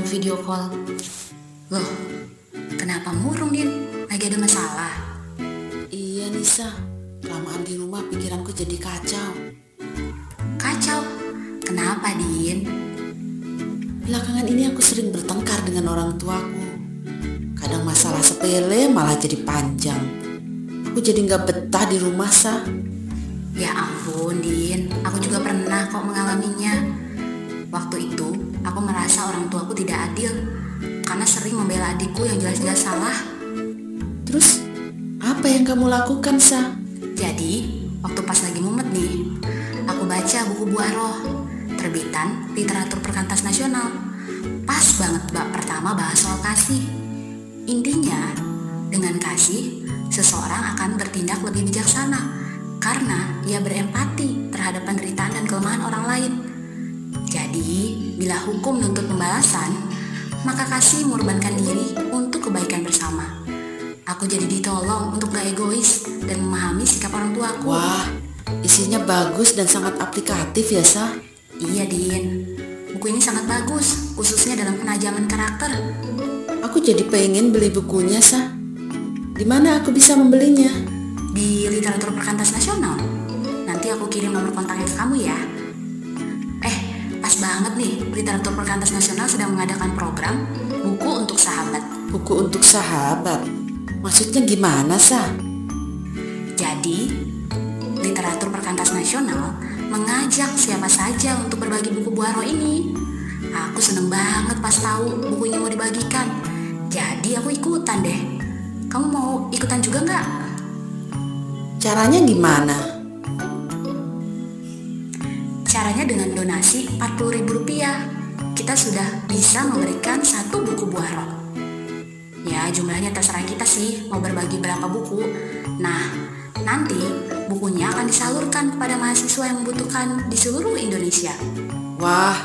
video call. Loh, kenapa murung, Din? Lagi ada masalah? Iya Nisa, kelamaan di rumah pikiranku jadi kacau. Kacau? Kenapa, Din? Belakangan ini aku sering bertengkar dengan orang tuaku. Kadang masalah sepele malah jadi panjang. Aku jadi nggak betah di rumah, Sa. Ya ampun, Din. Aku juga pernah kok mengalaminya. Waktu itu, merasa orang tuaku tidak adil karena sering membela adikku yang jelas-jelas salah. Terus, apa yang kamu lakukan, Sa? Jadi, waktu pas lagi mumet nih, aku baca buku Buah Roh, terbitan literatur perkantas nasional. Pas banget bab pertama bahas soal kasih. Intinya, dengan kasih, seseorang akan bertindak lebih bijaksana karena ia berempati terhadap penderitaan dan kelemahan orang lain. Jadi, bila hukum menuntut pembalasan, maka kasih mengorbankan diri untuk kebaikan bersama. Aku jadi ditolong untuk gak egois dan memahami sikap orang tuaku. Wah, isinya bagus dan sangat aplikatif ya, Sa. Iya, Din. Buku ini sangat bagus, khususnya dalam penajaman karakter. Aku jadi pengen beli bukunya, Sa. Di mana aku bisa membelinya? di literatur perkantas nasional. Nanti aku kirim nomor kontaknya ke kamu ya. Banget nih, literatur perkantas nasional sedang mengadakan program buku untuk sahabat. Buku untuk sahabat? Maksudnya gimana, Sa? Jadi, literatur perkantas nasional mengajak siapa saja untuk berbagi buku Buaro ini. Aku seneng banget pas tahu buku ini mau dibagikan. Jadi aku ikutan deh. Kamu mau ikutan juga nggak? Caranya gimana? Caranya dengan donasi Rp40.000 kita sudah bisa memberikan satu buku buah roh. Ya jumlahnya terserah kita sih mau berbagi berapa buku. Nah nanti bukunya akan disalurkan kepada mahasiswa yang membutuhkan di seluruh Indonesia. Wah,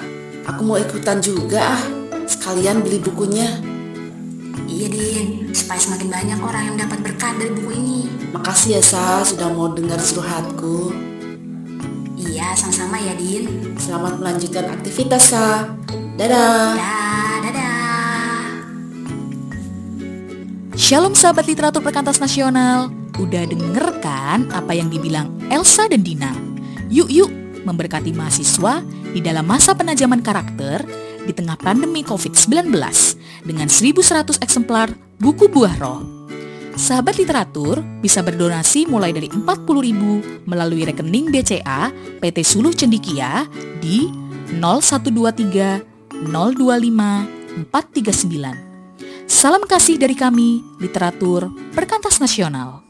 aku mau ikutan juga ah. Sekalian beli bukunya. Iya Din, supaya semakin banyak orang yang dapat berkat dari buku ini. Makasih ya Sa, sudah mau dengar curhatku. Sama-sama ya Din. Selamat melanjutkan aktivitas Sa. Dadah. Dadah, dadah. Shalom sahabat literatur perkantas nasional. Udah denger kan apa yang dibilang Elsa dan Dina? Yuk yuk memberkati mahasiswa di dalam masa penajaman karakter di tengah pandemi COVID-19 dengan 1100 eksemplar buku buah roh. Sahabat literatur bisa berdonasi mulai dari 40.000 melalui rekening BCA PT Suluh Cendikia di 0123 025 439. Salam kasih dari kami, literatur perkantas nasional.